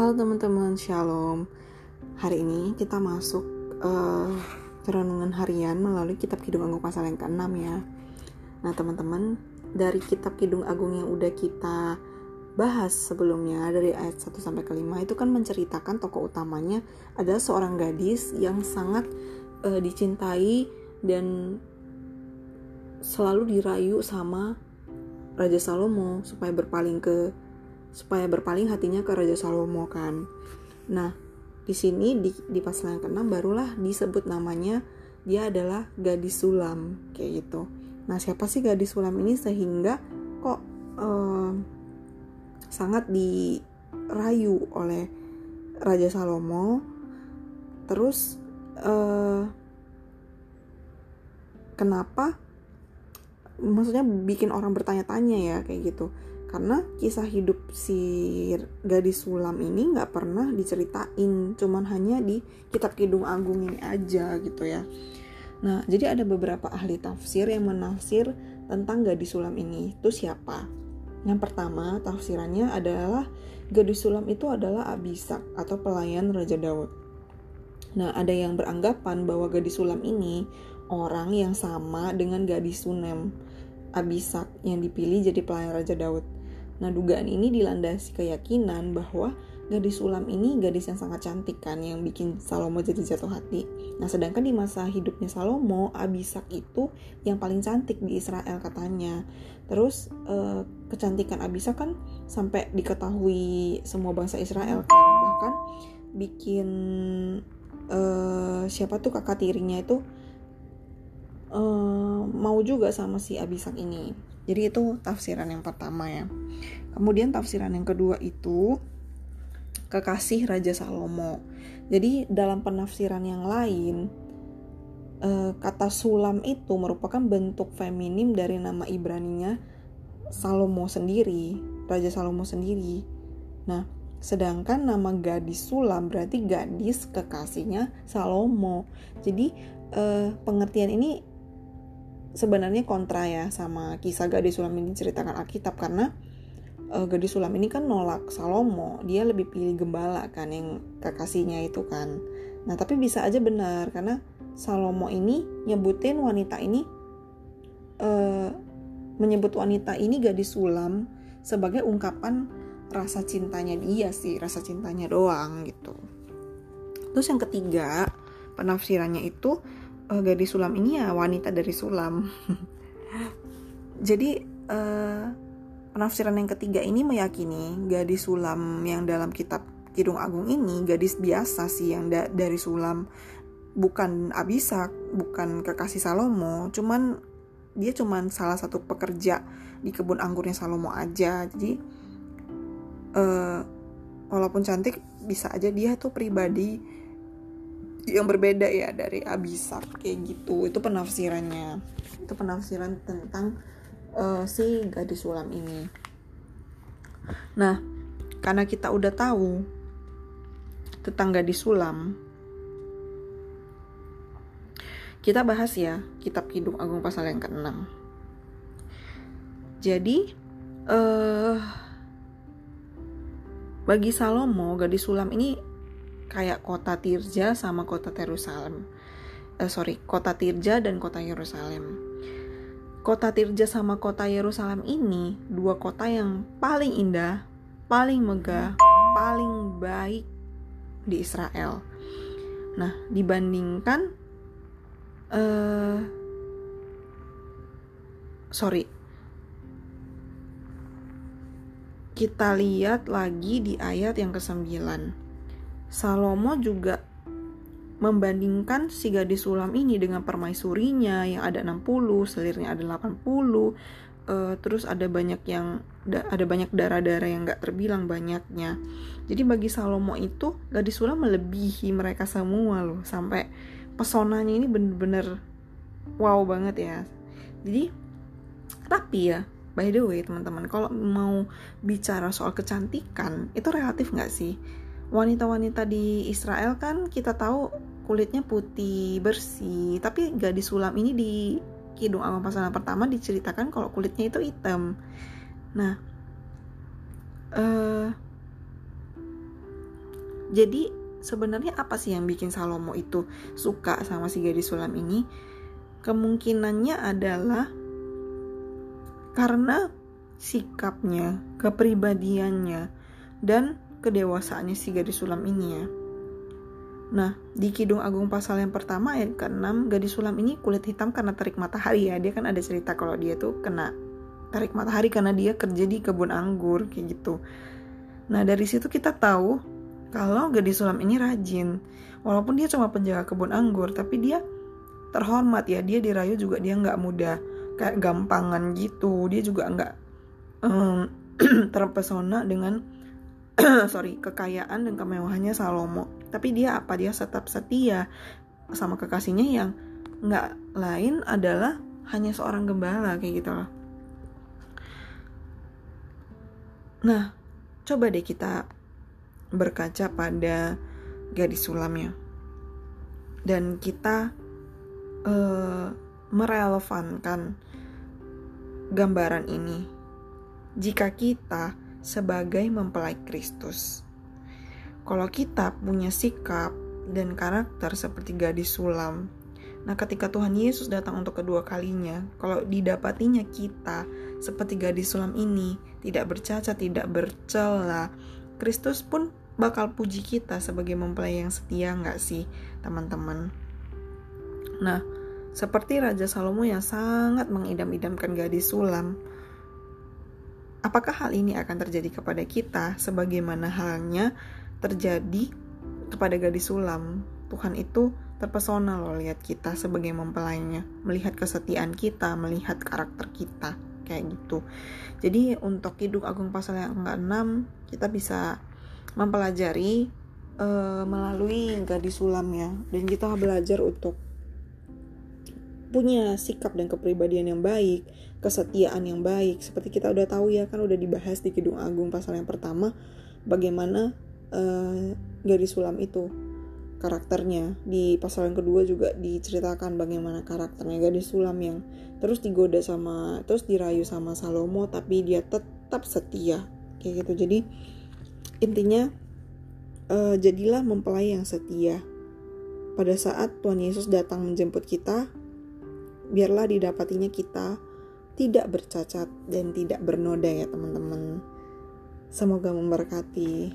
Halo teman-teman, shalom. Hari ini kita masuk uh, renungan harian melalui Kitab Kidung Agung pasal yang ke-6 ya. Nah teman-teman, dari Kitab Kidung Agung yang udah kita bahas sebelumnya dari ayat 1 sampai ke 5 itu kan menceritakan tokoh utamanya adalah seorang gadis yang sangat uh, dicintai dan selalu dirayu sama Raja Salomo supaya berpaling ke supaya berpaling hatinya ke Raja Salomo kan. Nah, di sini di, di pasal yang keenam barulah disebut namanya dia adalah gadis sulam kayak gitu. Nah, siapa sih gadis sulam ini sehingga kok uh, sangat dirayu oleh Raja Salomo? Terus uh, kenapa? Maksudnya bikin orang bertanya-tanya ya kayak gitu karena kisah hidup si gadis sulam ini nggak pernah diceritain cuman hanya di kitab kidung agung ini aja gitu ya. Nah jadi ada beberapa ahli tafsir yang menafsir tentang gadis sulam ini. Itu siapa? Yang pertama tafsirannya adalah gadis sulam itu adalah Abisak atau pelayan Raja Daud. Nah ada yang beranggapan bahwa gadis sulam ini orang yang sama dengan gadis Sunem Abisak yang dipilih jadi pelayan Raja Daud Nah, dugaan ini dilandasi keyakinan bahwa gadis sulam ini gadis yang sangat cantik kan yang bikin Salomo jadi jatuh hati. Nah, sedangkan di masa hidupnya Salomo, Abisak itu yang paling cantik di Israel katanya. Terus eh, kecantikan Abisak kan sampai diketahui semua bangsa Israel kan. Bahkan bikin eh, siapa tuh kakak tirinya itu eh, mau juga sama si Abisak ini. Jadi itu tafsiran yang pertama ya. Kemudian tafsiran yang kedua itu kekasih Raja Salomo. Jadi dalam penafsiran yang lain eh, kata sulam itu merupakan bentuk feminim dari nama Ibraninya Salomo sendiri, Raja Salomo sendiri. Nah, sedangkan nama gadis sulam berarti gadis kekasihnya Salomo. Jadi eh, pengertian ini sebenarnya kontra ya sama kisah gadis sulam ini diceritakan Alkitab karena uh, gadis sulam ini kan nolak Salomo. Dia lebih pilih gembala kan yang kekasihnya itu kan. Nah tapi bisa aja benar karena Salomo ini nyebutin wanita ini uh, menyebut wanita ini gadis sulam sebagai ungkapan rasa cintanya dia sih rasa cintanya doang gitu. Terus yang ketiga penafsirannya itu uh, gadis sulam ini ya wanita dari sulam. Jadi uh, penafsiran yang ketiga ini meyakini gadis sulam yang dalam kitab Kidung Agung ini gadis biasa sih yang da dari sulam bukan Abisak, bukan kekasih Salomo, cuman dia cuman salah satu pekerja di kebun anggurnya Salomo aja. Jadi uh, walaupun cantik bisa aja dia tuh pribadi yang berbeda ya dari Abisak kayak gitu. Itu penafsirannya. Itu penafsiran tentang uh, si gadis sulam ini. Nah karena kita udah tahu tentang gadis sulam kita bahas ya kitab Kidung Agung pasal yang ke-6 jadi uh, bagi Salomo gadis sulam ini kayak kota Tirja sama kota Yerusalem. Uh, sorry, kota Tirja dan kota Yerusalem. Kota Tirja sama kota Yerusalem ini dua kota yang paling indah, paling megah, paling baik di Israel. Nah, dibandingkan uh, sorry kita lihat lagi di ayat yang ke-9 Salomo juga membandingkan si gadis sulam ini dengan permaisurinya yang ada 60, selirnya ada 80, uh, eh, terus ada banyak yang da, ada banyak darah-darah yang gak terbilang banyaknya. Jadi bagi Salomo itu gadis sulam melebihi mereka semua loh, sampai pesonanya ini bener-bener wow banget ya. Jadi tapi ya by the way teman-teman kalau mau bicara soal kecantikan itu relatif nggak sih? Wanita-wanita di Israel kan kita tahu kulitnya putih bersih. Tapi gadis sulam ini di Kidung Agung Pasangan pertama diceritakan kalau kulitnya itu hitam. Nah uh, jadi sebenarnya apa sih yang bikin Salomo itu suka sama si gadis sulam ini? Kemungkinannya adalah karena sikapnya, kepribadiannya, dan kedewasaannya si gadis sulam ini ya. Nah, di Kidung Agung pasal yang pertama ayat ke-6, gadis sulam ini kulit hitam karena terik matahari ya. Dia kan ada cerita kalau dia tuh kena tarik matahari karena dia kerja di kebun anggur kayak gitu. Nah, dari situ kita tahu kalau gadis sulam ini rajin. Walaupun dia cuma penjaga kebun anggur, tapi dia terhormat ya. Dia dirayu juga dia nggak mudah kayak gampangan gitu. Dia juga nggak um, terpesona dengan sorry kekayaan dan kemewahannya Salomo. Tapi dia apa? Dia tetap setia sama kekasihnya yang nggak lain adalah hanya seorang gembala kayak gitu loh. Nah coba deh kita berkaca pada gadis sulamnya. Dan kita uh, merelevankan gambaran ini. Jika kita sebagai mempelai Kristus. Kalau kita punya sikap dan karakter seperti gadis sulam, nah ketika Tuhan Yesus datang untuk kedua kalinya, kalau didapatinya kita seperti gadis sulam ini, tidak bercacat, tidak bercela, Kristus pun bakal puji kita sebagai mempelai yang setia nggak sih teman-teman? Nah, seperti Raja Salomo yang sangat mengidam-idamkan gadis sulam, Apakah hal ini akan terjadi kepada kita sebagaimana halnya terjadi kepada gadis sulam? Tuhan itu terpesona loh lihat kita sebagai mempelainya, melihat kesetiaan kita, melihat karakter kita kayak gitu. Jadi untuk Kidung Agung pasal yang ke-6 kita bisa mempelajari uh, melalui gadis sulam ya dan kita belajar untuk punya sikap dan kepribadian yang baik, kesetiaan yang baik. Seperti kita udah tahu ya kan udah dibahas di Kidung Agung pasal yang pertama bagaimana uh, gadis sulam itu karakternya. Di pasal yang kedua juga diceritakan bagaimana karakternya gadis sulam yang terus digoda sama terus dirayu sama Salomo tapi dia tetap setia kayak gitu. Jadi intinya uh, jadilah mempelai yang setia. Pada saat Tuhan Yesus datang menjemput kita, biarlah didapatinya kita tidak bercacat dan tidak bernoda ya teman-teman. Semoga memberkati.